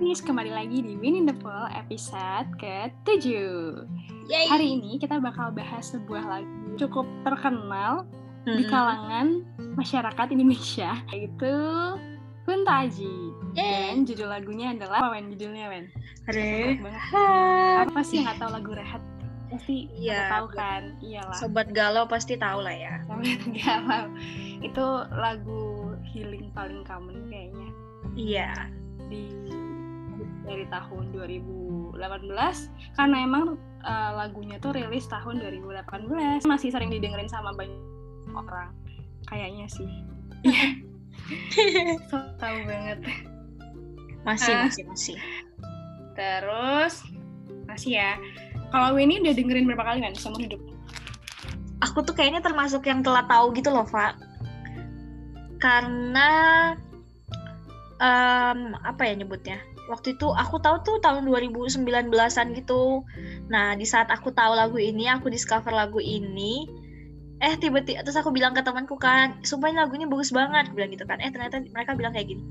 Ladies, kembali lagi di Win in the Pool episode ke-7 Hari ini kita bakal bahas sebuah lagu cukup terkenal mm-hmm. di kalangan masyarakat Indonesia Yaitu Kunta Aji Dan judul lagunya adalah apa Wen? Judulnya Wen? Rehat. Apa sih yang gak tahu lagu Rehat? Pasti ya, tahu kan? Iyalah. Sobat Galau pasti tahu lah ya. Sobat Galau. Itu lagu healing paling common kayaknya. Iya. Di dari tahun 2018 karena emang uh, lagunya tuh rilis tahun 2018 masih sering didengerin sama banyak orang kayaknya sih. So tahu banget. Masih uh, masih masih. Terus masih ya. Kalau Winnie udah dengerin berapa kali kan seumur hidup? Aku tuh kayaknya termasuk yang telah tahu gitu loh Pak karena um, apa ya nyebutnya waktu itu aku tahu tuh tahun 2019-an gitu. Nah, di saat aku tahu lagu ini, aku discover lagu ini, eh tiba-tiba terus aku bilang ke temanku kan, sumpah ini bagus banget, bilang gitu kan. Eh ternyata mereka bilang kayak gini,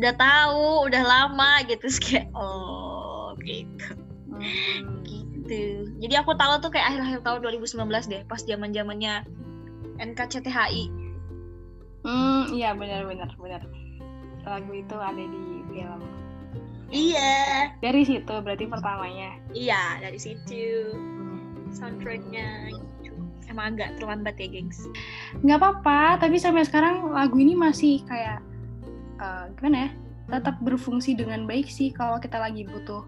udah tahu, udah lama gitu, terus kayak oh gitu. Gitu. Jadi aku tahu tuh kayak akhir-akhir tahun 2019 deh, pas zaman-zamannya NKCTHI. Hmm, iya benar-benar benar. Lagu itu ada di film Iya. Dari situ berarti pertamanya. Iya, dari situ. Soundtracknya emang agak terlambat ya, gengs. Nggak apa-apa, tapi sampai sekarang lagu ini masih kayak uh, gimana ya? Tetap berfungsi dengan baik sih kalau kita lagi butuh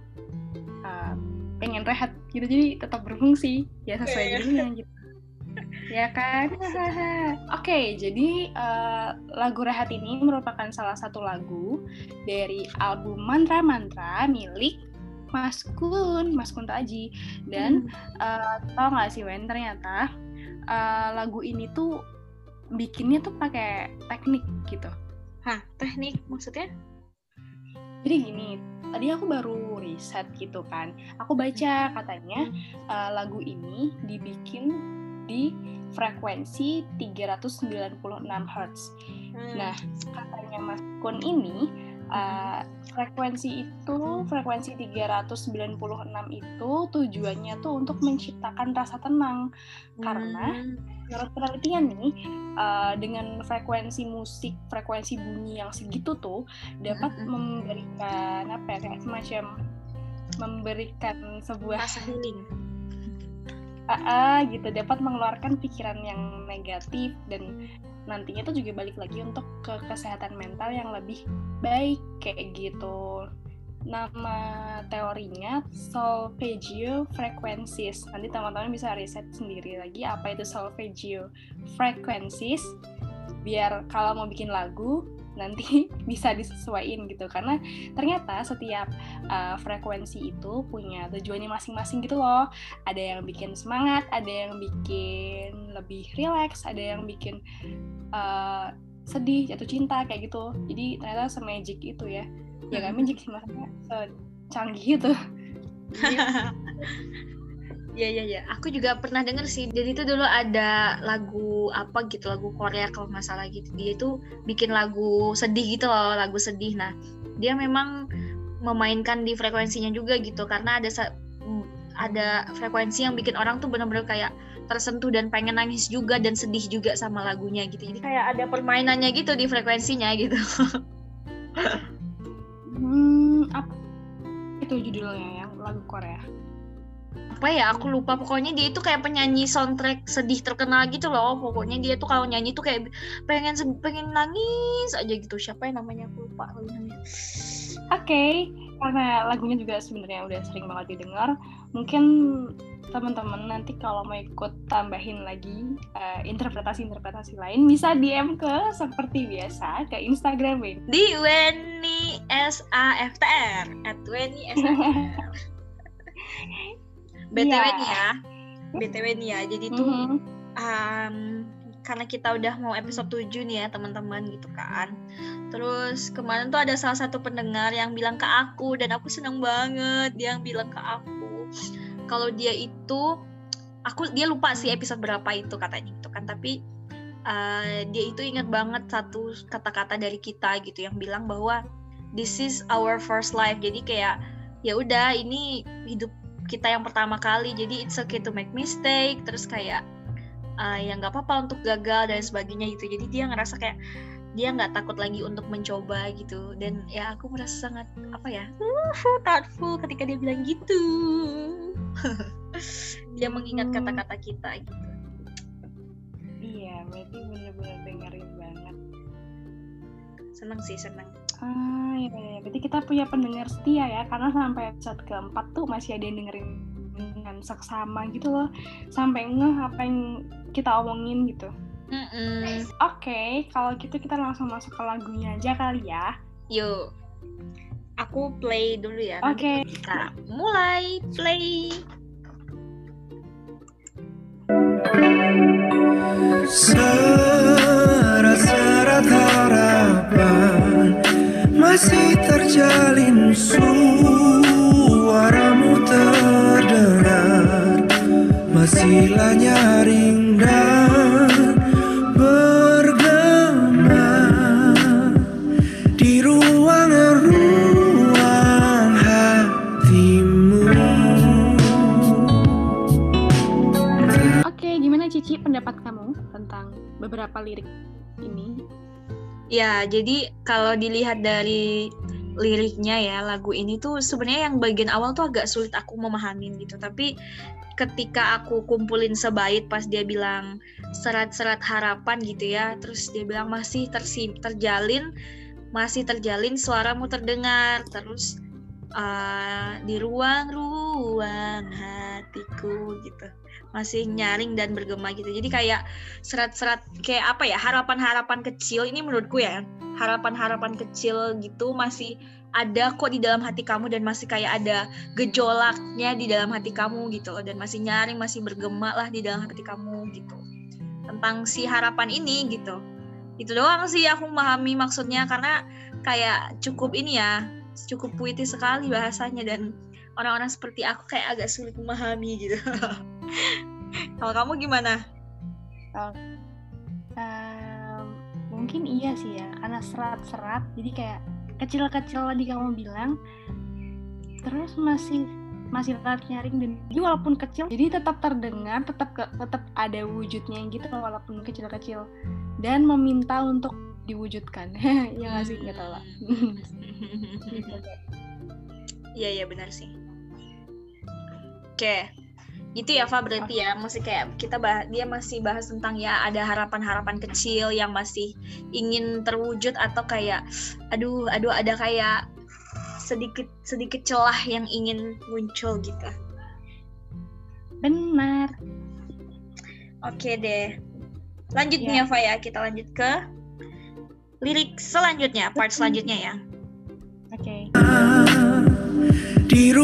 uh, pengen rehat gitu, jadi tetap berfungsi ya sesuai yeah. judulnya gitu ya kan? Oke, okay, jadi uh, lagu Rehat ini merupakan salah satu lagu dari album Mantra Mantra milik Mas Kun, Mas Kun Taji. Dan hmm. uh, tau gak sih Wen, ternyata uh, lagu ini tuh bikinnya tuh pakai teknik gitu. Hah, teknik maksudnya? Jadi gini, tadi aku baru riset gitu kan. Aku baca katanya uh, lagu ini dibikin di frekuensi 396 Hz. Hmm. Nah, katanya Mas Kun ini uh, frekuensi itu frekuensi 396 itu tujuannya tuh untuk menciptakan rasa tenang hmm. karena menurut penelitian nih uh, dengan frekuensi musik frekuensi bunyi yang segitu tuh dapat hmm. memberikan apa ya kayak semacam memberikan sebuah rasa healing uh, gitu. Dapat mengeluarkan pikiran yang negatif dan nantinya tuh juga balik lagi untuk ke kesehatan mental yang lebih baik kayak gitu. Nama teorinya solfeggio frequencies nanti teman-teman bisa riset sendiri lagi apa itu solfeggio frequencies biar kalau mau bikin lagu nanti bisa disesuaikan gitu. Karena ternyata setiap uh, frekuensi itu punya tujuannya masing-masing gitu loh. Ada yang bikin semangat ada yang bikin lebih rileks ada yang bikin uh, sedih jatuh cinta kayak gitu. Jadi ternyata semagic itu ya. Ya gak magic sih maksudnya secanggih itu Iya iya iya. Aku juga pernah denger sih. Jadi itu dulu ada lagu apa gitu, lagu Korea kalau nggak salah gitu. Dia itu bikin lagu sedih gitu loh, lagu sedih. Nah, dia memang memainkan di frekuensinya juga gitu karena ada ada frekuensi yang bikin orang tuh benar-benar kayak tersentuh dan pengen nangis juga dan sedih juga sama lagunya gitu. Jadi kayak ada permainannya gitu di frekuensinya gitu. hmm, apa itu judulnya yang lagu Korea? Apa ya aku lupa. Pokoknya dia itu kayak penyanyi soundtrack sedih terkenal gitu loh. Pokoknya dia tuh kalau nyanyi tuh kayak pengen pengen nangis aja gitu. Siapa yang namanya? Aku lupa namanya. Oke okay. karena lagunya juga sebenarnya udah sering banget didengar. Mungkin teman-teman nanti kalau mau ikut tambahin lagi uh, interpretasi-interpretasi lain bisa DM ke seperti biasa ke Instagram Win. Di Weni S A F T R at Weni S A F T R btw yeah. nih ya. Btw nih ya. Jadi tuh mm -hmm. um, karena kita udah mau episode 7 nih ya teman-teman gitu kan. Terus kemarin tuh ada salah satu pendengar yang bilang ke aku dan aku seneng banget dia yang bilang ke aku. Kalau dia itu aku dia lupa sih episode berapa itu katanya gitu kan. Tapi uh, dia itu ingat banget satu kata-kata dari kita gitu yang bilang bahwa this is our first life. Jadi kayak ya udah ini hidup kita yang pertama kali. Jadi it's okay to make mistake. Terus kayak uh, ya nggak apa-apa untuk gagal dan sebagainya gitu. Jadi dia ngerasa kayak dia nggak takut lagi untuk mencoba gitu. Dan ya aku merasa sangat apa ya uh, thoughtful ketika dia bilang gitu. Dia mengingat kata-kata kita gitu. Iya berarti bener-bener dengerin banget. Seneng sih seneng ah iya, iya berarti kita punya pendengar setia ya karena sampai episode keempat tuh masih ada yang dengerin dengan seksama gitu loh. Sampai ngeh apa yang kita omongin gitu. Mm -mm. oke okay, kalau gitu kita langsung masuk ke lagunya aja kali ya. Yuk. Aku play dulu ya. Oke. Okay. kita mulai play. Serat-serat harapan Masih terjalin Suaramu terdengar Masihlah nyaring dan pendapat kamu tentang beberapa lirik ini? Ya, jadi kalau dilihat dari liriknya ya, lagu ini tuh sebenarnya yang bagian awal tuh agak sulit aku memahamin gitu. Tapi ketika aku kumpulin sebait pas dia bilang serat-serat harapan gitu ya, terus dia bilang masih tersim terjalin, masih terjalin suaramu terdengar, terus uh, di ruang-ruang hatiku gitu masih nyaring dan bergema gitu. Jadi kayak serat-serat kayak apa ya harapan-harapan kecil ini menurutku ya harapan-harapan kecil gitu masih ada kok di dalam hati kamu dan masih kayak ada gejolaknya di dalam hati kamu gitu loh. Dan masih nyaring masih bergema lah di dalam hati kamu gitu. Tentang si harapan ini gitu. Itu doang sih aku memahami maksudnya. Karena kayak cukup ini ya cukup puitis sekali bahasanya. Dan orang-orang seperti aku kayak agak sulit memahami gitu Kalau kamu gimana? um, mungkin iya sih ya, karena serat-serat, jadi kayak kecil-kecil tadi kamu bilang, terus masih masih lewat nyaring dan jadi walaupun kecil jadi tetap terdengar tetap tetap ada wujudnya gitu walaupun kecil-kecil dan meminta untuk diwujudkan. Ya nggak sih? Nggak tahu lah iya iya benar sih. Oke. okay gitu ya Fa berarti ya. Masih kayak kita bah dia masih bahas tentang ya ada harapan-harapan kecil yang masih ingin terwujud atau kayak aduh aduh ada kayak sedikit sedikit celah yang ingin muncul gitu. Benar. Oke deh. Lanjutnya ya. Fa ya. Kita lanjut ke lirik selanjutnya part selanjutnya ya. Oke. Okay. di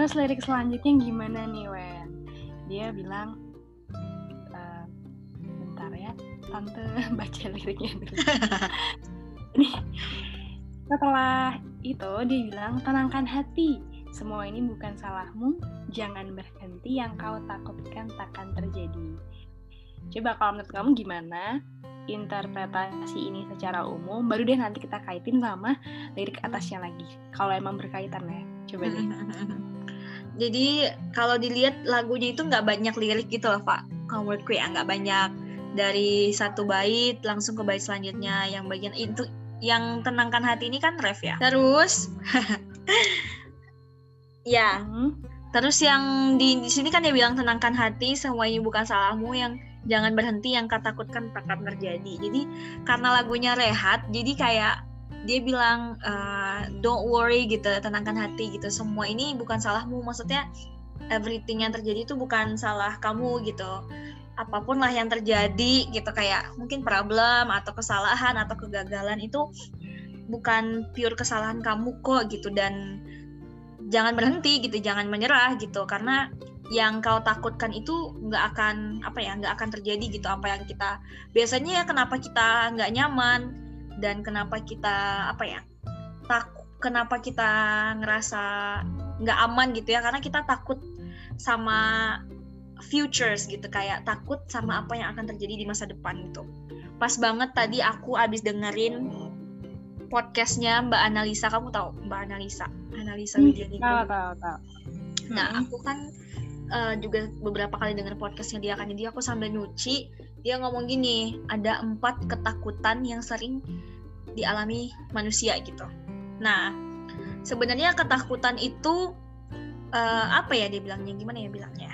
ruang lirik selanjutnya gimana nih Wen? Dia bilang uh, bentar ya tante baca liriknya dulu. Setelah itu dia bilang tenangkan hati semua ini bukan salahmu jangan berhenti yang kau takutkan takkan terjadi. Coba kalau menurut kamu gimana interpretasi ini secara umum? Baru deh nanti kita kaitin sama lirik atasnya lagi kalau emang berkaitan ya. Coba deh jadi kalau dilihat lagunya itu nggak banyak lirik gitu loh pak kalau menurutku ya nggak banyak. Dari satu bait langsung ke bait selanjutnya yang bagian itu yang tenangkan hati ini kan ref ya? Terus? Ya. Hmm. terus yang di, di sini kan dia bilang tenangkan hati semua ini bukan salahmu yang jangan berhenti yang katakan takkan terjadi. Jadi karena lagunya rehat jadi kayak dia bilang uh, don't worry gitu tenangkan hati gitu. Semua ini bukan salahmu maksudnya everything yang terjadi itu bukan salah kamu gitu. Apa pun lah yang terjadi gitu kayak mungkin problem atau kesalahan atau kegagalan itu bukan pure kesalahan kamu kok gitu. Dan jangan berhenti gitu jangan menyerah gitu. Karena yang kau takutkan itu nggak akan apa ya nggak akan terjadi gitu apa yang kita biasanya ya kenapa kita nggak nyaman dan kenapa kita apa ya takut kenapa kita ngerasa nggak aman gitu ya? Karena kita takut sama futures gitu kayak takut sama apa yang akan terjadi di masa depan gitu. Pas banget tadi aku abis dengerin podcastnya Mbak Analisa. Kamu tahu Mbak Analisa? Analisa Hmm, tahu tahu tahu. Nah, Mm-mm. aku kan eh, juga beberapa kali denger podcastnya dia kan, jadi aku sambil nyuci, dia ngomong gini, ada empat ketakutan yang sering dialami manusia gitu. Nah, sebenarnya ketakutan itu eh, apa ya dia bilangnya? Gimana ya bilangnya?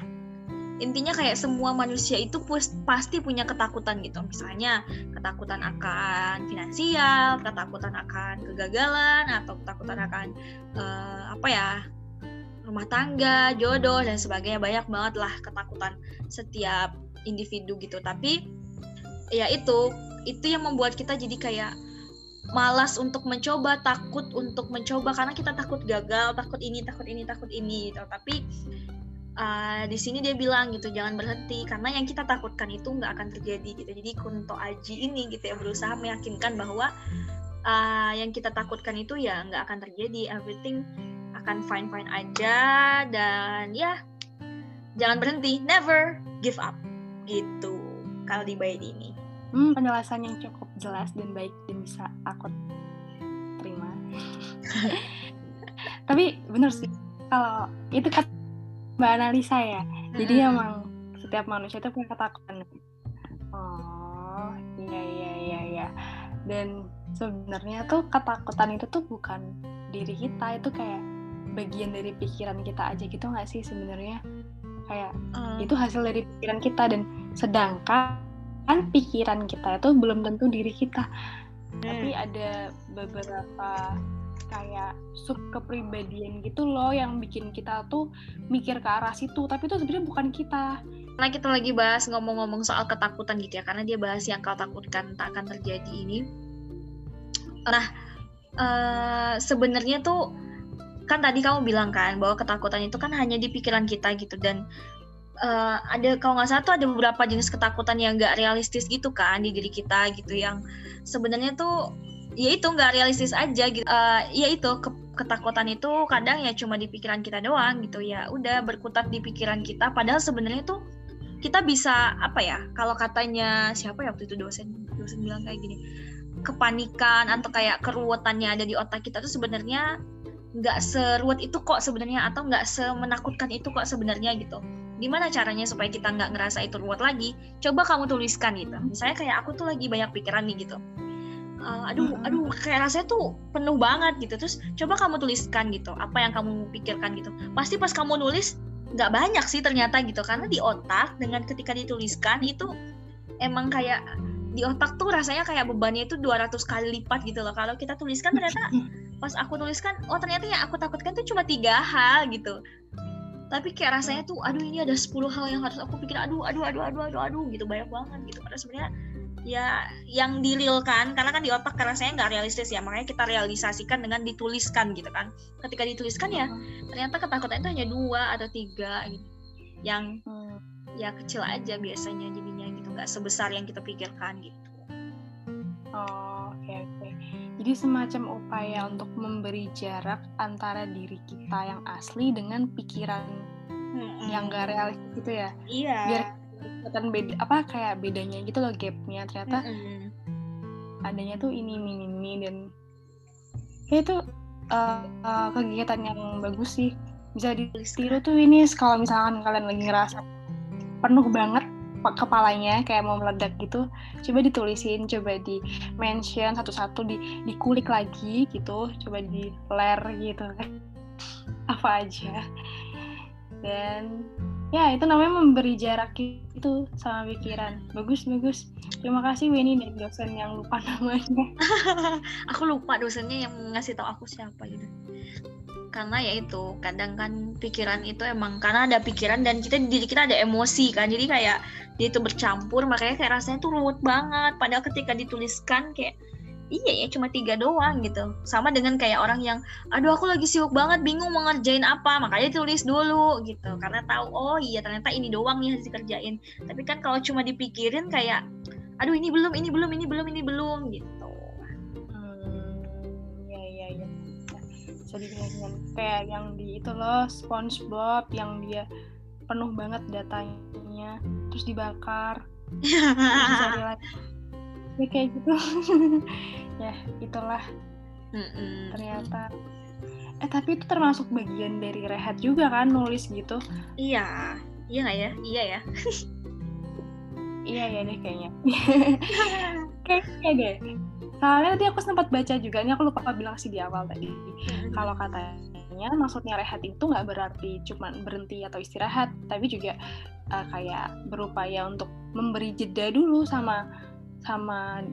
Intinya kayak semua manusia itu pasti punya ketakutan gitu. Misalnya ketakutan akan finansial, ketakutan akan kegagalan, atau ketakutan akan eh, apa ya? rumah tangga, jodoh dan sebagainya banyak banget lah ketakutan setiap individu gitu. Tapi ya itu itu yang membuat kita jadi kayak malas untuk mencoba, takut untuk mencoba karena kita takut gagal, takut ini, takut ini, takut ini gitu. Tapi uh, di sini dia bilang gitu jangan berhenti karena yang kita takutkan itu nggak akan terjadi gitu. Jadi Kunto Aji ini gitu ya berusaha meyakinkan bahwa uh, yang kita takutkan itu ya nggak akan terjadi. Everything akan fine fine aja dan ya jangan berhenti never give up gitu kalau di bait ini Hmm, penjelasan yang cukup jelas dan baik dan bisa aku terima. Tapi bener sih, kalau itu kan mbak analisa ya. Jadi Mm-mm. emang setiap manusia itu punya ketakutan. Oh, iya iya iya iya. Dan sebenarnya tuh ketakutan itu tuh bukan diri kita, itu kayak bagian dari pikiran kita aja gitu nggak sih sebenarnya? Kayak Hmm, itu hasil dari pikiran kita dan sedangkan kan pikiran kita itu belum tentu diri kita. Tapi ada beberapa kayak sub kepribadian gitu loh yang bikin kita tuh mikir ke arah situ. Tapi itu sebenarnya bukan kita. Karena kita lagi bahas ngomong-ngomong soal ketakutan gitu ya karena dia bahas yang kau takutkan tak akan terjadi ini. Nah eh, sebenarnya tuh kan tadi kamu bilang kan bahwa ketakutan itu kan hanya di pikiran kita gitu. Dan eh, ada kalau nggak salah tuh ada beberapa jenis ketakutan yang nggak realistis gitu kan di diri kita gitu. Yang sebenarnya tuh ya itu nggak realistis aja gitu. Eh, ya itu ke- ketakutan itu kadang ya cuma di pikiran kita doang gitu. Ya udah berkutat di pikiran kita. Padahal sebenarnya tuh kita bisa apa ya kalau katanya siapa ya waktu itu dosen dosen bilang kayak gini kepanikan atau kayak keruwetannya ada di otak kita tuh sebenarnya nggak seruwet itu kok sebenarnya atau nggak semenakutkan itu kok sebenarnya gitu. Gimana caranya supaya kita nggak ngerasa itu ruwet lagi? Coba kamu tuliskan gitu. Misalnya kayak aku tuh lagi banyak pikiran nih gitu. Eh, aduh Mm-mm. aduh kayak rasanya tuh penuh banget gitu. Terus coba kamu tuliskan gitu apa yang kamu pikirkan gitu. Pasti pas kamu nulis nggak banyak sih ternyata gitu. Karena di otak dengan ketika dituliskan itu emang kayak di otak tuh rasanya kayak bebannya itu 200 kali lipat gitu loh. Kalau kita tuliskan ternyata pas aku tuliskan oh ternyata yang aku takutkan tuh cuma tiga hal gitu. Tapi kayak rasanya tuh aduh ini ada 10 hal yang harus aku pikir aduh aduh aduh aduh aduh aduh gitu banyak banget gitu. Padahal sebenarnya ya yang direalkan karena kan di otak kan rasanya nggak realistis ya makanya kita realisasikan dengan dituliskan gitu kan. Ketika dituliskan ya ternyata ketakutan itu hanya dua atau tiga gitu. Yang Hmm. ya kecil aja biasanya jadinya gitu nggak sebesar yang kita pikirkan gitu. Oh. Jadi semacam upaya untuk memberi jarak antara diri kita yang asli dengan pikiran yang gak realistis gitu ya. iya Biar kelihatan beda apa kayak bedanya gitu loh gapnya ternyata Mm-mm. adanya tuh ini ini ini dan ya itu uh, uh, kegiatan yang bagus sih bisa ditiru tuh ini kalau misalkan kalian lagi ngerasa penuh banget kepalanya kayak mau meledak gitu coba ditulisin coba di mention satu-satu di dikulik lagi gitu coba di flare gitu. Apa aja. Dan ya itu namanya memberi jarak gitu sama pikiran. Bagus bagus. Terima kasih Weni dan dosen yang lupa namanya. Aku lupa dosennya yang ngasih tahu aku siapa gitu karena ya itu kadang kan pikiran itu emang karena ada pikiran dan kita di diri kita ada emosi kan. Jadi kayak dia itu bercampur makanya kayak rasanya tuh ruwet banget. Padahal ketika dituliskan kayak iya ya cuma tiga doang gitu. Sama dengan kayak orang yang aduh aku lagi sibuk banget bingung mau ngerjain apa. Makanya tulis dulu gitu. Karena tahu oh iya ternyata ini doang nih harus dikerjain. Tapi kan kalau cuma dipikirin kayak aduh ini belum ini belum ini belum ini belum gitu Bisa dibilang kayak yang di itu loh SpongeBob yang dia penuh banget datanya terus dibakar terus lagi. Ya kayak gitu. ya itulah Mm-mm. ternyata. Eh tapi itu termasuk bagian dari rehat juga kan nulis gitu. iya iya nggak ya iya ya Iya ya deh kayaknya. Kayaknya deh. Soalnya tadi aku sempat baca juga, ini aku lupa bilang sih di awal tadi. Kalau katanya maksudnya rehat itu nggak berarti cuma berhenti atau istirahat, tapi juga uh, kayak berupaya untuk memberi jeda dulu sama sama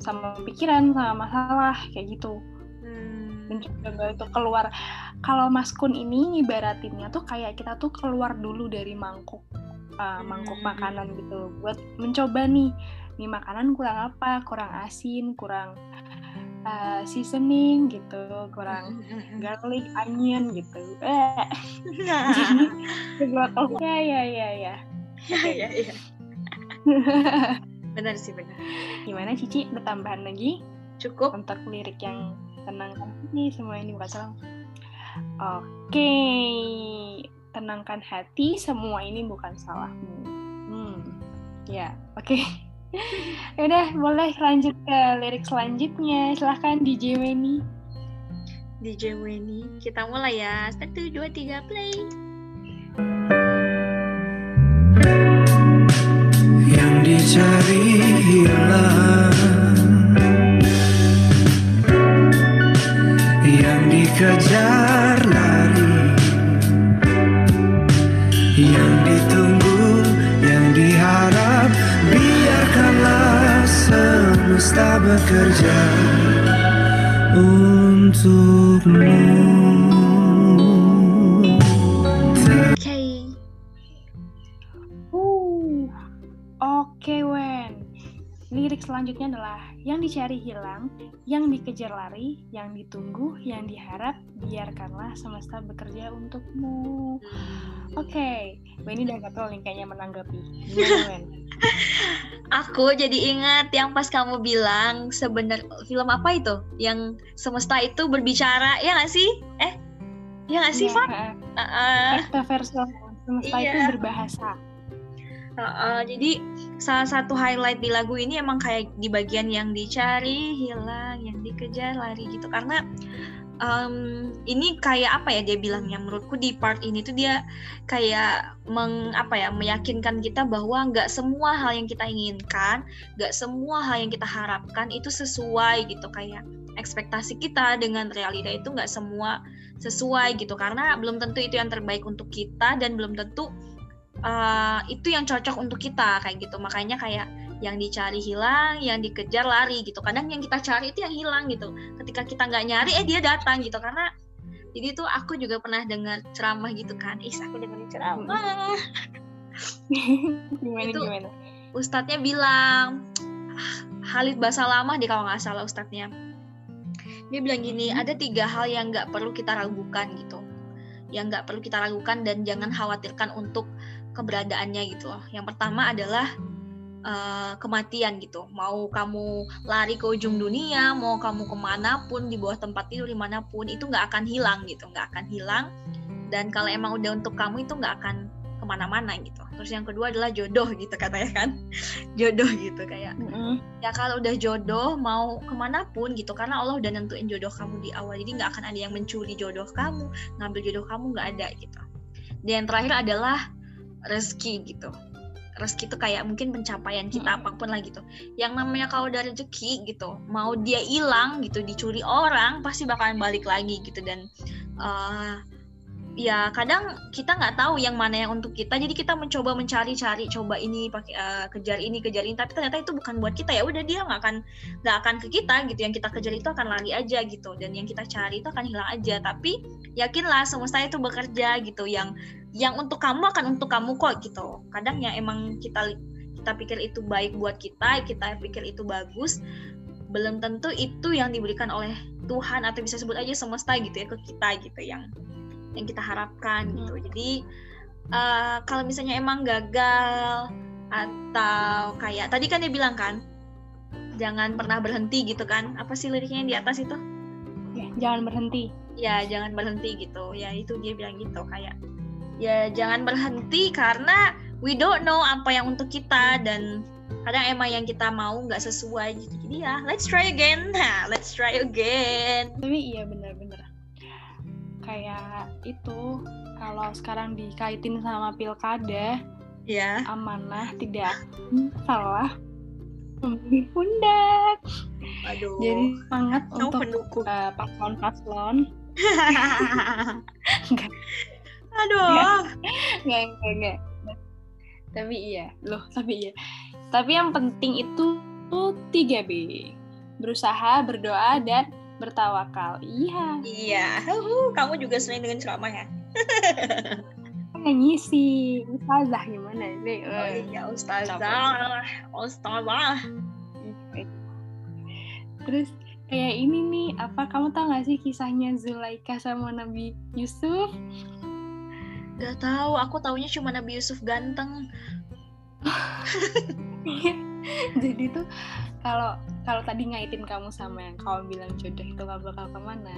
sama pikiran, sama masalah kayak gitu. Hmm. Dan juga itu keluar. Kalau maskun ini ibaratinnya tuh kayak kita tuh keluar dulu dari mangkuk uh, mangkuk Hmm. makanan gitu buat mencoba nih nih makanan kurang apa kurang asin kurang uh, seasoning gitu kurang garlic onion gitu. Eh ya ya ya. Ya. Iya, iya. benar sih benar. Gimana Cici? Ada tambahan lagi? Cukup. Untuk lirik yang tenangkan ini semua ini bukan salah. Oke. Tenangkan hati semua ini bukan salahmu hmm. Ya oke Udah, boleh lanjut ke lirik selanjutnya. Silahkan DJ Weni. DJ Weni kita mulai ya satu dua tiga play yang dicari hilang yang dikejar semesta bekerja untukmu Lirik selanjutnya adalah yang dicari hilang, yang dikejar lari, yang ditunggu, yang diharap, biarkanlah semesta bekerja untukmu. Oke, Weni udah gatel nih kayaknya menanggapi. Gimana aku jadi ingat yang pas kamu bilang sebenar film apa itu yang semesta itu berbicara ya nggak sih eh ya nggak sih Iya, Fat? Uh, uh, semesta itu Iya. berbahasa. uh, uh, jadi salah satu highlight di lagu ini emang kayak di bagian yang dicari hilang yang dikejar lari gitu. Karena em, ini kayak apa ya dia bilangnya menurutku di part ini tuh dia kayak meng apa ya meyakinkan kita bahwa nggak semua hal yang kita inginkan nggak semua hal yang kita harapkan itu sesuai gitu. Kayak ekspektasi kita dengan realita itu nggak semua sesuai gitu. Karena belum tentu itu yang terbaik untuk kita dan belum tentu uh, itu yang cocok untuk kita kayak gitu. Makanya kayak yang dicari hilang yang dikejar lari gitu. Kadang yang kita cari itu yang hilang gitu. Ketika kita nggak nyari eh dia datang gitu. Karena jadi tuh aku juga pernah dengar ceramah gitu kan. Ih aku dengar ceramah. Gimana Itu- gimana? ustadznya bilang Halid Basalamah deh kalau nggak salah ustadznya. Dia bilang gini ada tiga hal yang nggak perlu kita ragukan gitu. Yang nggak perlu kita ragukan dan jangan khawatirkan untuk keberadaannya gitu loh. Yang pertama adalah eh, kematian gitu. Mau kamu lari ke ujung dunia mau kamu ke mana pun di bawah tempat tidur di mana pun itu nggak akan hilang gitu. Nggak akan hilang. Dan kalau emang udah untuk kamu itu nggak akan ke mana-mana gitu. Terus yang kedua adalah jodoh gitu katanya kan. Jodoh gitu kayak Mm-mm. ya kalau udah jodoh mau ke mana pun gitu. Karena Allah udah nentuin jodoh kamu di awal. Jadi nggak akan ada yang mencuri jodoh kamu ngambil jodoh kamu nggak ada gitu. Dan yang terakhir adalah rezeki gitu. Rezeki itu kayak mungkin pencapaian kita Mm. apa pun lah gitu. Yang namanya kalau udah rezeki gitu mau dia hilang gitu dicuri orang pasti bakalan balik lagi gitu. Dan eh, ya kadang kita nggak tahu yang mana yang untuk kita. Jadi kita mencoba mencari-cari coba ini pakai uh, kejar ini kejar ini. Tapi ternyata itu bukan buat kita. Ya udah dia nggak akan nggak akan ke kita gitu. Yang kita kejar itu akan lari aja gitu. Dan yang kita cari itu akan hilang aja. Tapi yakinlah semesta itu bekerja gitu. Yang yang untuk kamu akan untuk kamu kok gitu kadang ya emang kita kita pikir itu baik buat kita kita pikir itu bagus belum tentu itu yang diberikan oleh Tuhan atau bisa sebut aja semesta gitu ya ke kita gitu yang yang kita harapkan gitu. Hmm. Jadi uh, kalau misalnya emang gagal atau kayak tadi kan dia bilang kan jangan pernah berhenti gitu kan. Apa sih liriknya yang di atas itu? Ya, jangan berhenti. Ya, jangan berhenti gitu. Ya, itu dia bilang gitu kayak ya jangan berhenti karena we don't know apa yang untuk kita dan kadang emang yang kita mau nggak sesuai. Jadi ya let's try again. Nah let's try again. Tapi iya benar-benar. Kayak itu kalau sekarang dikaitin sama pilkada ya. amanah tidak salah pundak Aduh. jadi semangat untuk pendukung. uh, paslon-paslon. Enggak. Aduh Nggak, nggak, nggak. Tapi iya, loh, tapi iya. Tapi yang penting itu tuh 3B. Berusaha, berdoa, dan bertawakal. Iya. iya Uhuh, kamu juga sering dengan ceramah ya ngisi. Ustazah gimana sih? oh Eh, iya ustazah ustazah Terus kayak ini nih, apa kamu tahu gak sih kisahnya Zulaika sama Nabi Yusuf? Gak tahu, aku taunya cuma Nabi Yusuf ganteng. Jadi tuh kalau kalau tadi ngaitin kamu sama yang kamu bilang jodoh itu gak bakal ke mana,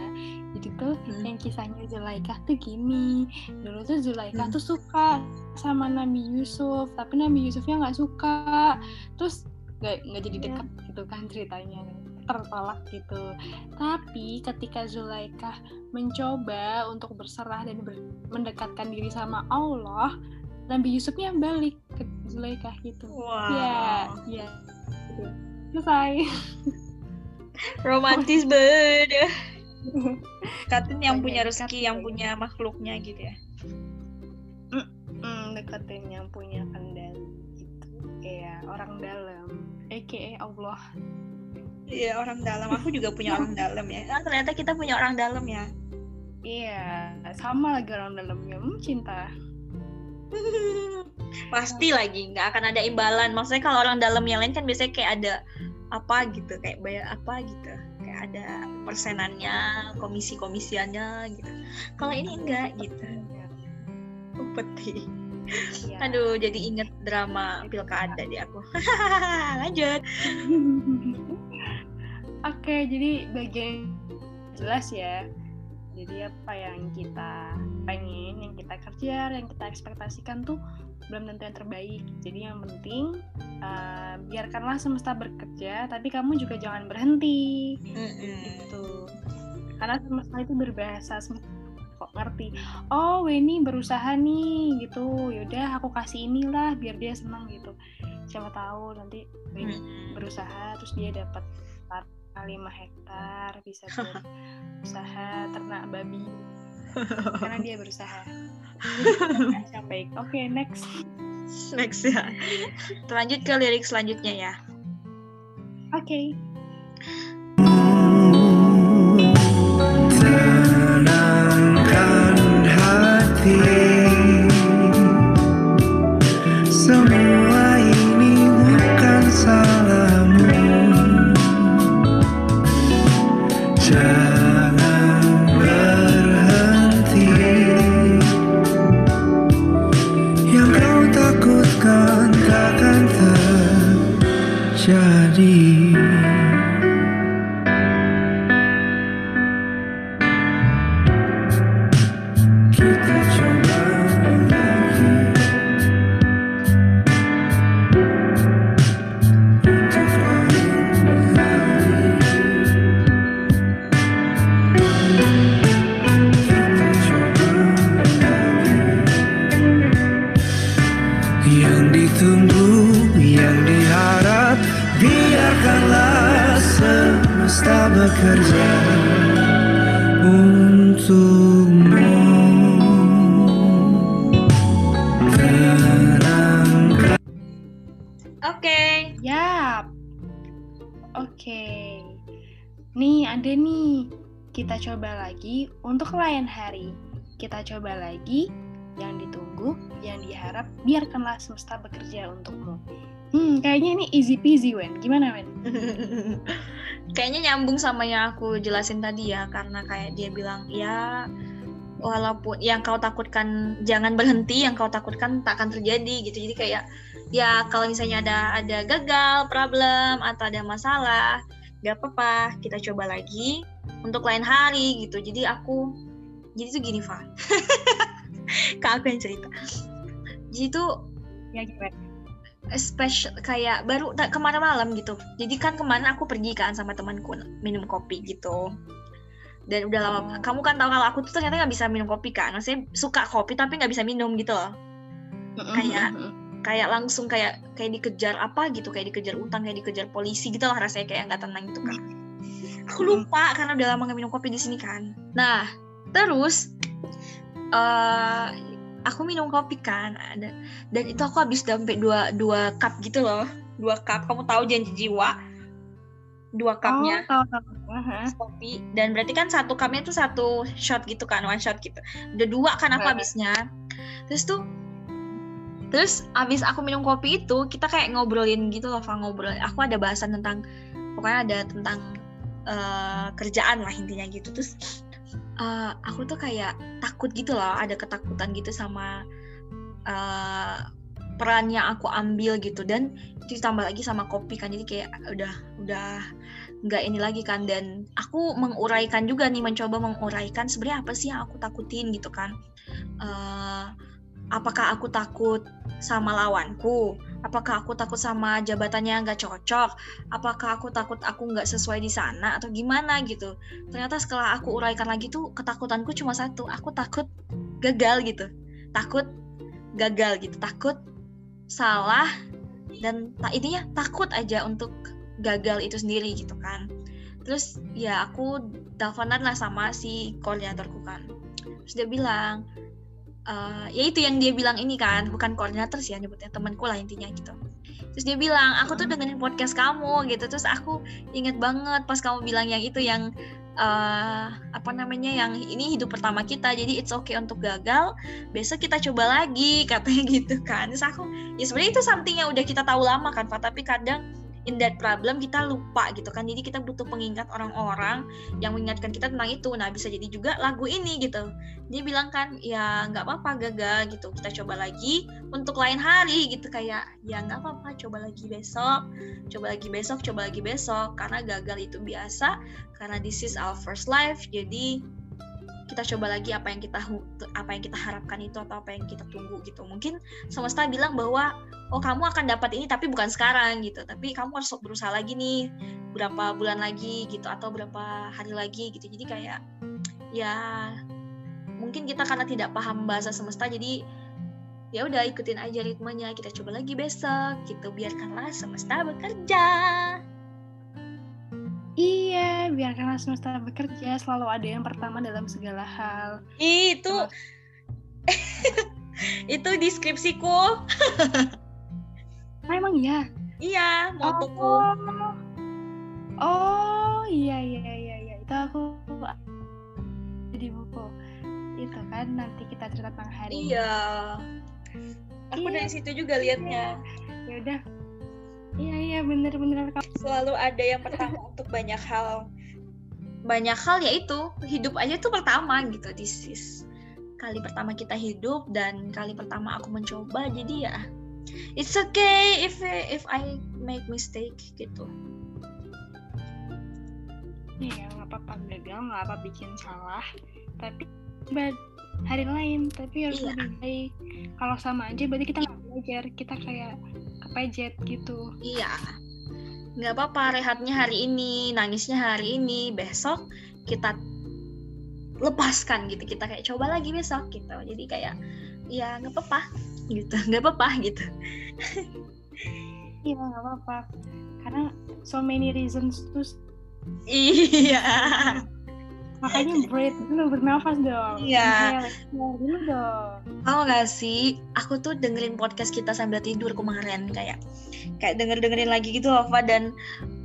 jadi tuh Hmm. yang kisahnya Zulaikha tuh gini, dulu tuh Zulaikha Hmm. tuh suka sama Nabi Yusuf, tapi Nabi Yusufnya nggak suka, terus nggak nggak jadi dekat gitu kan ceritanya tertolak gitu. Tapi ketika Zulaikha mencoba untuk berserah dan ber- mendekatkan diri sama Allah, Nabi Yusufnya balik ke Zulaikha gitu. Wah. Ya, ya. Gitu. Selesai. Romantis banget. Katin yang Banyak punya rezeki, yang punya makhluknya gitu ya. Hmm, deketin yang punya kendali gitu. Kayak orang dalam. AKA Allah. Iya orang dalam. Aku juga punya orang dalam ya. Ah, ternyata kita punya orang dalam ya. Iya, sama lagi orang dalamnya. Hmm, cinta. Pasti lagi nggak akan ada imbalan. Maksudnya kalau orang dalam yang lain kan biasanya kayak ada apa gitu, kayak bayar apa gitu, kayak ada persenannya, komisi-komisiannya gitu. Kalau ini enggak gitu. Upeti. Iya. Aduh, jadi inget drama pilkada di aku. Lanjut. Oke, jadi bagian jelas ya. Jadi apa yang kita pengen, yang kita kerja, yang kita ekspektasikan tuh belum tentu yang terbaik. Jadi yang penting eh, biarkanlah semesta bekerja, tapi kamu juga jangan berhenti. gitu karena semesta itu berbahasa kok ngerti oh Weni berusaha nih gitu yaudah aku kasih inilah biar dia senang gitu siapa tahu nanti Weni berusaha terus dia dapat lima hektar bisa buat usaha ternak babi. Karena dia berusaha. Baik oke next. Next ya. Lanjut ke lirik selanjutnya ya. oke. Tenangkan hati coba lagi yang ditunggu, yang diharap, biarkanlah semesta bekerja untukmu. Hmm, kayaknya ini easy peasy, Wen. Gimana, Wen? Kayaknya nyambung sama yang aku jelasin tadi ya, karena kayak dia bilang ya walaupun yang kau takutkan jangan berhenti, yang kau takutkan tak akan terjadi gitu. Jadi kayak ya kalau misalnya ada ada gagal, problem atau ada masalah, gak apa-apa, kita coba lagi untuk lain hari gitu. Jadi aku jadi tuh gini, Fa. Kak aku yang cerita. Jadi tuh Ya, gimana? special kayak baru tak kemarin malam gitu. Jadi kan kemarin aku pergi kan sama temanku minum kopi gitu. Dan udah lama Oh. kamu kan tahu kalau aku tuh ternyata nggak bisa minum kopi kan. Maksudnya suka kopi tapi nggak bisa minum gitu loh. Kayak- kayak langsung kayak kayak dikejar apa gitu kayak dikejar utang kayak dikejar polisi gitu lah rasanya kayak nggak tenang gitu kan. Aku lupa karena udah lama nggak minum kopi di sini kan. Nah terus eh aku minum kopi kan ada dan itu aku habis sampai dua dua cup gitu loh dua cup kamu tahu janji jiwa dua cupnya Oh. Aha. kopi dan berarti kan satu cupnya itu satu shot gitu kan one shot gitu udah dua kan aku Nah. habisnya terus tuh terus abis aku minum kopi itu kita kayak ngobrolin gitu loh Fa, ngobrol aku ada bahasan tentang pokoknya ada tentang eh, kerjaan lah intinya gitu terus eh, aku tuh kayak takut gitu loh ada ketakutan gitu sama eh, peran aku ambil gitu. Dan ditambah lagi sama kopi kan jadi kayak udah udah nggak ini lagi kan. Dan aku menguraikan juga nih mencoba menguraikan sebenarnya apa sih yang aku takutin gitu kan. Eh, apakah aku takut sama lawanku apakah aku takut sama jabatannya nggak cocok? Apakah aku takut aku nggak sesuai di sana atau gimana gitu? Ternyata setelah aku uraikan lagi tuh ketakutanku cuma satu aku takut gagal gitu. Takut gagal gitu takut salah dan tak intinya takut aja untuk gagal itu sendiri gitu kan. Terus ya aku teleponan lah sama si koordinatorku kan terus dia bilang eh, ya itu yang dia bilang ini kan bukan koordinator sih ya nyebutnya temanku lah intinya gitu. Terus dia bilang aku tuh dengerin podcast kamu gitu. Terus aku inget banget pas kamu bilang yang itu yang eh, apa namanya yang ini hidup pertama kita jadi it's okay untuk gagal besok kita coba lagi katanya gitu kan. Terus aku ya sebenarnya itu something yang udah kita tahu lama kan Pak tapi kadang in that problem kita lupa gitu kan. Jadi kita butuh pengingat orang-orang yang mengingatkan kita tentang itu. Nah bisa jadi juga lagu ini gitu. Dia bilang kan ya nggak apa-apa gagal gitu. Kita coba lagi untuk lain hari gitu. Kayak ya nggak apa-apa coba lagi besok coba lagi besok coba lagi besok. Karena gagal itu biasa karena this is our first life jadi kita coba lagi apa yang kita apa yang kita harapkan itu atau apa yang kita tunggu gitu. Mungkin semesta bilang bahwa oh kamu akan dapat ini tapi bukan sekarang gitu. Tapi kamu harus berusaha lagi nih berapa bulan lagi gitu atau berapa hari lagi gitu. Jadi kayak ya mungkin kita karena tidak paham bahasa semesta jadi ya udah ikutin aja ritmenya kita coba lagi besok gitu. Biarkanlah semesta bekerja Iya, biarkanlah semesta bekerja. Selalu ada yang pertama dalam segala hal. itu itu deskripsiku Ah, emang iya. iya motoku Oh. Oh, iya iya iya iya. Itu aku di buku. Itu kan nanti kita cerita tentang hari. iya aku Iya. dari situ juga liatnya Ya udah. Iya iya bener-bener selalu ada yang pertama untuk banyak hal banyak hal yaitu hidup aja tuh pertama gitu this is kali pertama kita hidup dan kali pertama aku mencoba jadi ya it's okay if if I make mistake gitu Iya, nggak apa-apa gagal, nggak apa bikin salah. Tapi ba- hari lain, tapi harus Iya. lebih baik. Kalau sama aja, berarti kita nggak belajar. Kita kayak kepejet gitu. iya. Nggak apa-apa rehatnya hari ini nangisnya hari ini besok kita lepaskan gitu. Kita kayak coba lagi besok gitu. Jadi kayak ya nggak apa-apa gitu. Nggak apa-apa gitu. Iya, nggak apa-apa. Karena so many reasons to iya makanya breathe dulu bernafas dong. Iya. Dulu dong. Tahu gak sih, aku tuh dengerin podcast kita sambil tidur kemarin kayak kayak denger dengerin lagi gitu loh, Fa, dan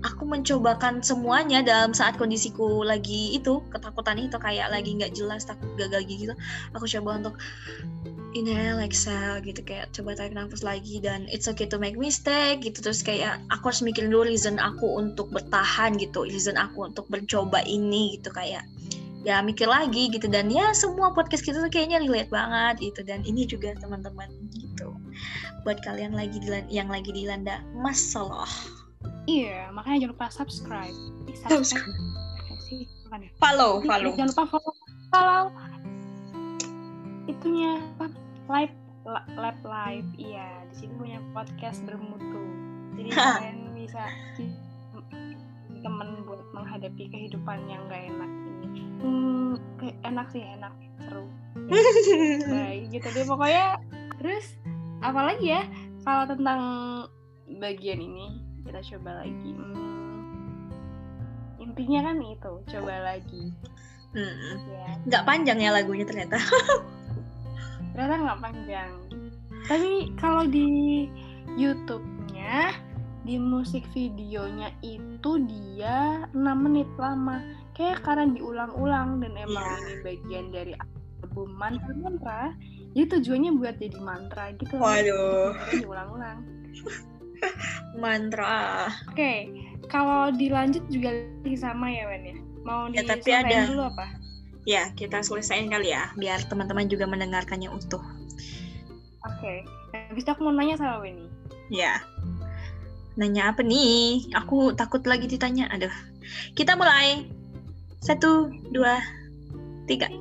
aku mencobakan semuanya dalam saat kondisiku lagi itu ketakutan itu kayak lagi nggak jelas takut gagal gitu. Aku coba untuk inhale, exhale gitu kayak coba tarik nafas lagi dan it's okay to make mistake gitu. Terus kayak aku harus mikirin dulu reason aku untuk bertahan gitu, reason aku untuk mencoba ini gitu kayak ya mikir lagi gitu. Dan ya semua podcast kita tuh kayaknya relate banget gitu. Dan ini juga teman-teman gitu. Buat kalian lagi yang lagi dilanda masalah iya makanya jangan lupa subscribe. Subscribe. Apa sih bukan ya? follow follow. jangan lupa follow. Follow. Itunya apa? Live la- lab live. Iya di sini punya podcast bermutu. Jadi kalian bisa temen buat menghadapi kehidupan yang gak enak hmm, kayak enak sih enak seru. Baik gitu deh pokoknya. Terus apalagi ya kalau tentang bagian ini kita coba lagi. Hmm, intinya kan itu coba lagi. Hmm, ya nggak panjang ya lagunya ternyata. Ternyata nggak panjang. Tapi kalau di YouTube-nya di musik videonya itu dia 6 menit lama kayak karena diulang-ulang dan emang Iya. ini bagian dari album mantra mantra jadi tujuannya buat jadi mantra gitu loh. waduh. Diulang-ulang. Mantra. Oke kalau dilanjut juga lagi sama ya Wen ya? Mau Ya, tapi ada- dulu apa? Ya kita selesaiin kali ya biar teman-teman juga mendengarkannya utuh. Oke habis itu aku mau nanya sama Weni ya. Nanya apa nih? Aku takut lagi ditanya aduh. Kita mulai satu dua tiga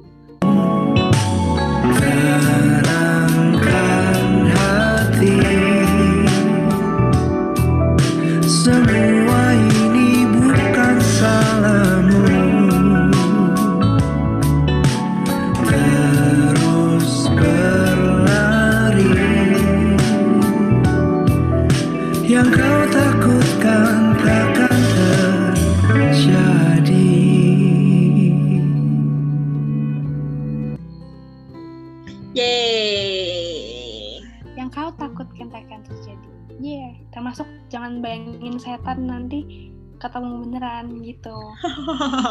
Termasuk jangan bayangin setan nanti ketemu beneran gitu.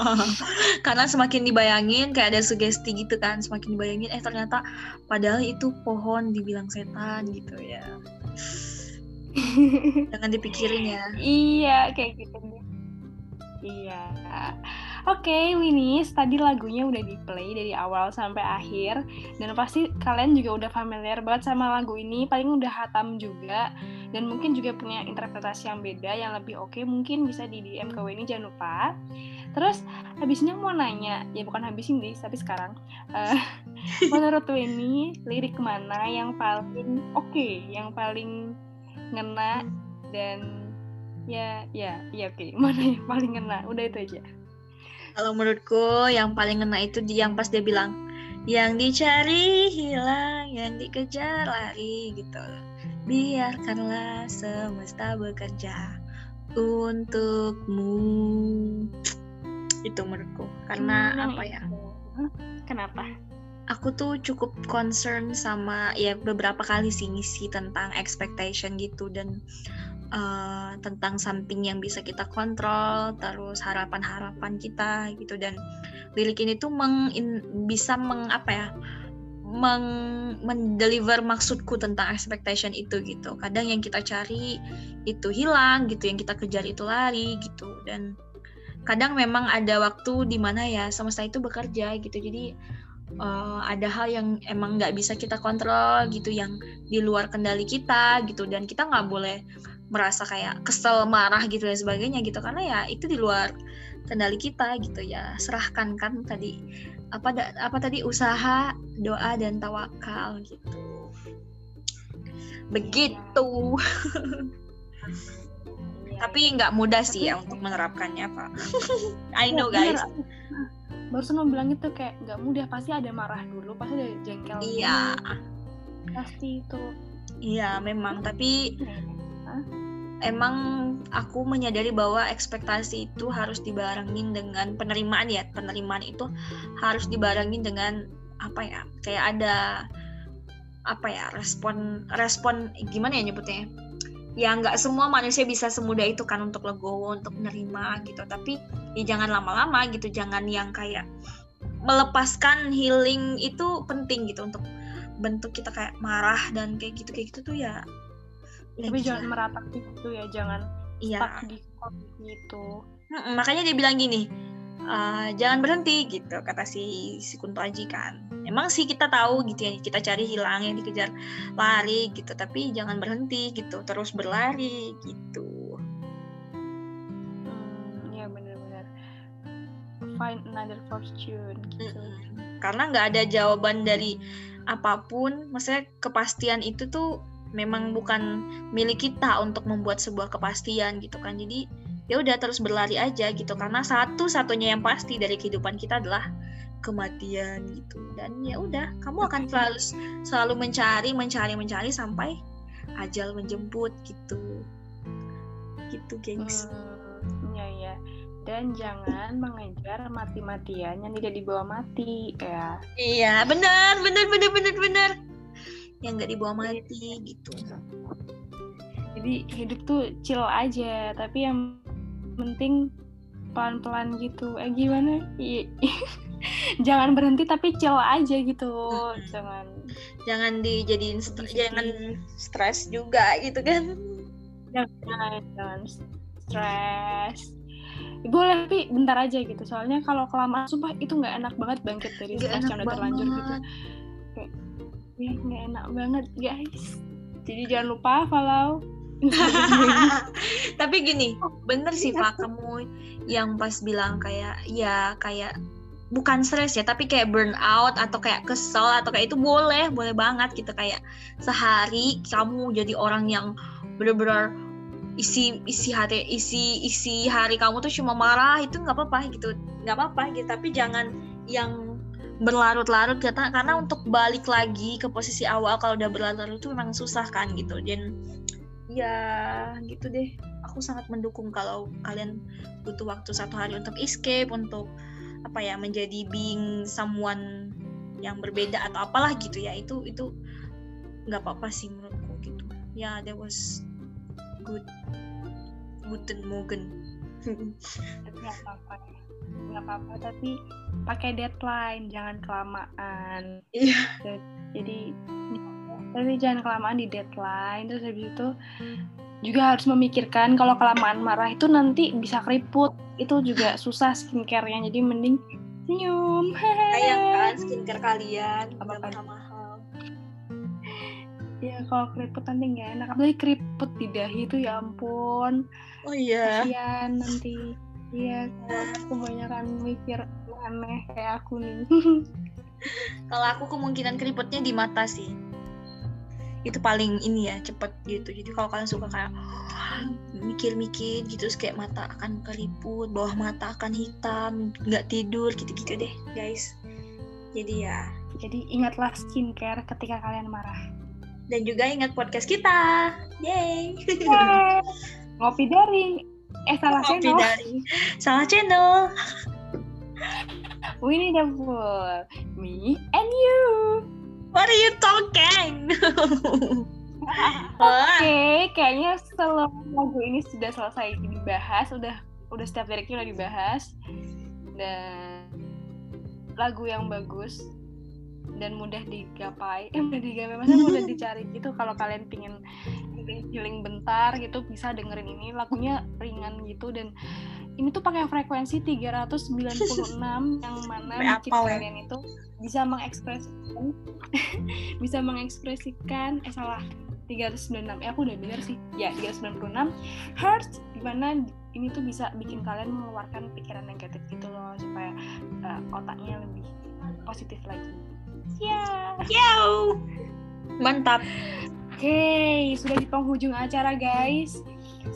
Karena semakin dibayangin kayak ada sugesti gitu kan, semakin dibayangin eh ternyata padahal itu pohon dibilang setan gitu ya. Jangan dipikirin ya. iya, kayak gitu. Iya. Oke, Winis, tadi lagunya udah di play dari awal sampai akhir. Dan pasti kalian juga udah familiar banget sama lagu ini, paling udah hatam juga. Dan mungkin juga punya interpretasi yang beda yang lebih oke, mungkin bisa di DM ke Weni jangan lupa. Terus habisnya mau nanya, ya bukan habis ini, tapi sekarang. Eh, menurut Weni lirik mana yang paling oke, yang paling ngena dan ya ya ya oke. Mana yang paling ngena? Udah itu aja Kalau menurutku yang paling ngena itu di yang pas dia bilang yang dicari hilang, yang dikejar lari gitu. Biarkanlah semesta bekerja untukmu. Itu menurutku. Karena Hmm, apa ya? kenapa Aku tuh cukup concern sama ya beberapa kali sih ngisi tentang expectation gitu dan uh, tentang something yang bisa kita kontrol, terus harapan-harapan kita gitu dan lirik ini tuh meng, in- bisa meng apa ya meng mendeliver maksudku tentang expectation itu gitu. Kadang yang kita cari itu hilang gitu, yang kita kejar itu lari gitu dan kadang memang ada waktu di mana ya semesta itu bekerja gitu. Jadi uh, ada hal yang emang nggak bisa kita kontrol gitu, yang di luar kendali kita gitu dan kita nggak boleh merasa kayak kesel, marah gitu dan sebagainya gitu karena ya itu di luar kendali kita gitu ya. Serahkan kan tadi apa da- apa tadi usaha, doa dan tawakal gitu. Begitu. Iya, Tapi nggak mudah sih ya untuk menerapkannya, Pak. I know, Ya, guys. bener. barusan mau bilang itu kayak nggak mudah pasti ada marah dulu pasti ada jengkel Iya, pasti itu iya memang. Tapi? Emang aku menyadari bahwa ekspektasi itu harus dibarengin dengan penerimaan ya. Penerimaan itu harus dibarengin dengan apa ya kayak ada apa ya respon respon gimana ya nyebutnya? Ya nggak semua manusia bisa semudah itu kan untuk legowo untuk menerima gitu. Tapi ya jangan lama-lama gitu. Jangan yang kayak melepaskan healing itu penting gitu. Untuk bentuk kita kayak marah dan kayak gitu kayak gitu tuh ya tapi ya jangan meratapi gitu ya jangan iya. stuck di gitu Mm-mm, makanya dia bilang gini "Eh, jangan berhenti gitu kata si si Kunto Aji kan. Emang sih kita tahu gitu ya kita cari hilang yang dikejar lari gitu tapi jangan berhenti gitu terus berlari gitu. Hmm, ya benar-benar find another fortune gitu. Mm-mm. karena nggak ada jawaban dari apa pun maksudnya kepastian itu tuh memang bukan milik kita untuk membuat sebuah kepastian gitu kan. Jadi ya udah terus berlari aja gitu. Karena satu-satunya yang pasti dari kehidupan kita adalah kematian gitu. Dan ya udah kamu akan selalu selalu mencari mencari mencari sampai ajal menjemput gitu. Gitu gengs. Hmm, iya iya. Dan jangan mengejar mati-matian yang tidak dibawa mati ya. iya benar benar benar benar benar yang nggak dibawa mati gitu Jadi hidup tuh chill aja, tapi yang penting pelan-pelan gitu. Eh gimana? Jangan berhenti tapi chill aja gitu. Jangan jangan dijadiin st- Sedih-sedih. jangan stres juga gitu kan jangan jangan stres. Boleh tapi bentar aja gitu. Soalnya kalau kelamaan sumpah itu nggak enak banget bangkit dari stres yang udah terlanjur gitu. banget. Ya nggak enak banget guys. Jadi jangan lupa follow tapi gini bener sih pak kamu yang pas bilang kayak ya kayak bukan stres ya tapi kayak burn out atau kayak kesel atau kayak itu boleh boleh banget gitu. Kayak sehari kamu jadi orang yang bener-bener isi isi hari isi isi hari kamu tuh cuma marah itu nggak apa-apa gitu. Nggak apa-apa gitu tapi jangan yang berlarut-larut karena karena untuk balik lagi ke posisi awal kalau udah berlarut-larut itu memang susah kan gitu. Dan ya gitu deh. Aku sangat mendukung kalau kalian butuh waktu satu hari untuk escape untuk apa ya menjadi being someone yang berbeda atau apalah gitu ya. Itu itu nggak apa-apa sih menurutku gitu. Ya that was good. Guten morgen tapi nggak apa-apa ya. nggak apa-apa tapi pakai deadline jangan kelamaan. Iya. Jadi tapi jangan kelamaan di deadline. Terus habis itu juga harus memikirkan kalau kelamaan marah itu nanti bisa keriput. Itu juga susah skincare-nya jadi mending senyum. Sayang kan skincare kalian Apa-apa. Ya kalau keriput nanti nggak enak. Apalagi keriput di dahi itu ya ampun. Oh iya. Kasihan nanti. Iya kalau kebanyakan mikir aneh kayak aku nih. Kalau aku kemungkinan keriputnya di mata sih. Itu paling ini ya cepet gitu. Jadi kalau kalian suka kayak mikir-mikir gitu terus kayak mata akan keriput bawah mata akan hitam nggak tidur gitu-gitu deh guys. Jadi ya. Jadi ingatlah skincare ketika kalian marah dan juga ingat podcast kita. Yay Yeay. ngopi daring eh salah Kopi channel. dari. Salah channel. Winnie the Pooh me and you. What are you talking? Oke, kayaknya seluruh lagu ini sudah selesai dibahas, udah udah setiap liriknya udah dibahas. Dan lagu yang bagus dan mudah digapai, eh mudah digapai, maksudnya mudah dicari gitu. Kalau kalian pingin healing, bentar gitu, bisa dengerin ini lagunya ringan gitu dan ini tuh pakai frekuensi 396 yang mana bikin ya. kalian itu bisa mengekspresikan bisa mengekspresikan eh salah 396 eh aku udah bener sih ya 396 hertz di mana ini tuh bisa bikin kalian mengeluarkan pikiran negatif gitu loh supaya uh, otaknya lebih positif lagi ya Yo. mantap Oke, sudah di penghujung acara guys.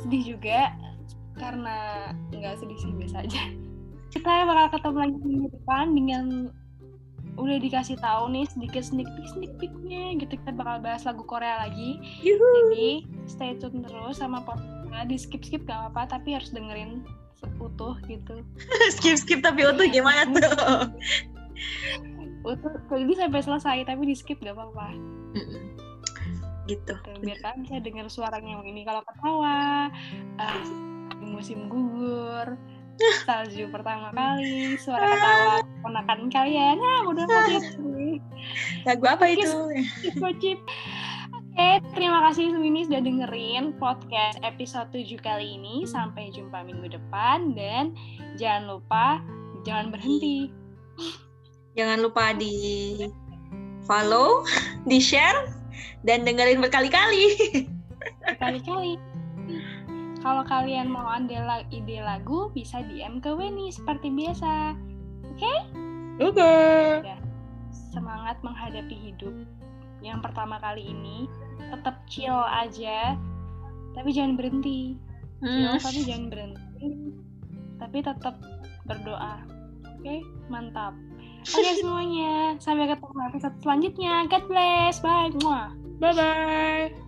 Sedih juga karena nggak sedih sih biasa aja. Kita bakal ketemu lagi minggu depan dengan udah dikasih tahu nih sedikit sneak peek sneak peeknya gitu kita bakal bahas lagu Korea lagi Yuhu. jadi stay tune terus sama podcastnya di skip skip gak apa-apa tapi harus dengerin utuh gitu skip skip tapi utuh gimana tuh? utuh jadi sampai selesai tapi di skip gak apa-apa gitu. Biar kalian bisa dengar suaranya yang ini kalau ketawa ah, musim gugur salju pertama kali suara ketawa ponakan kalian ah udah mau Lagu apa itu? Gojip. Oke, terima kasih Swini sudah dengerin podcast episode 7 kali ini. Sampai jumpa minggu depan dan jangan lupa jangan berhenti. Jangan lupa di follow, di share, dan dengerin berkali-kali. Berkali-kali. Kalau kalian mau ada ide lagu, bisa DM ke Weni seperti biasa. Oke. Semangat menghadapi hidup. Yang pertama kali ini, tetap chill aja, tapi jangan berhenti. chill Hmm. tapi jangan berhenti tapi tetap berdoa oke mantap oke semuanya sampai ketemu episode selanjutnya God bless bye. Bye bye.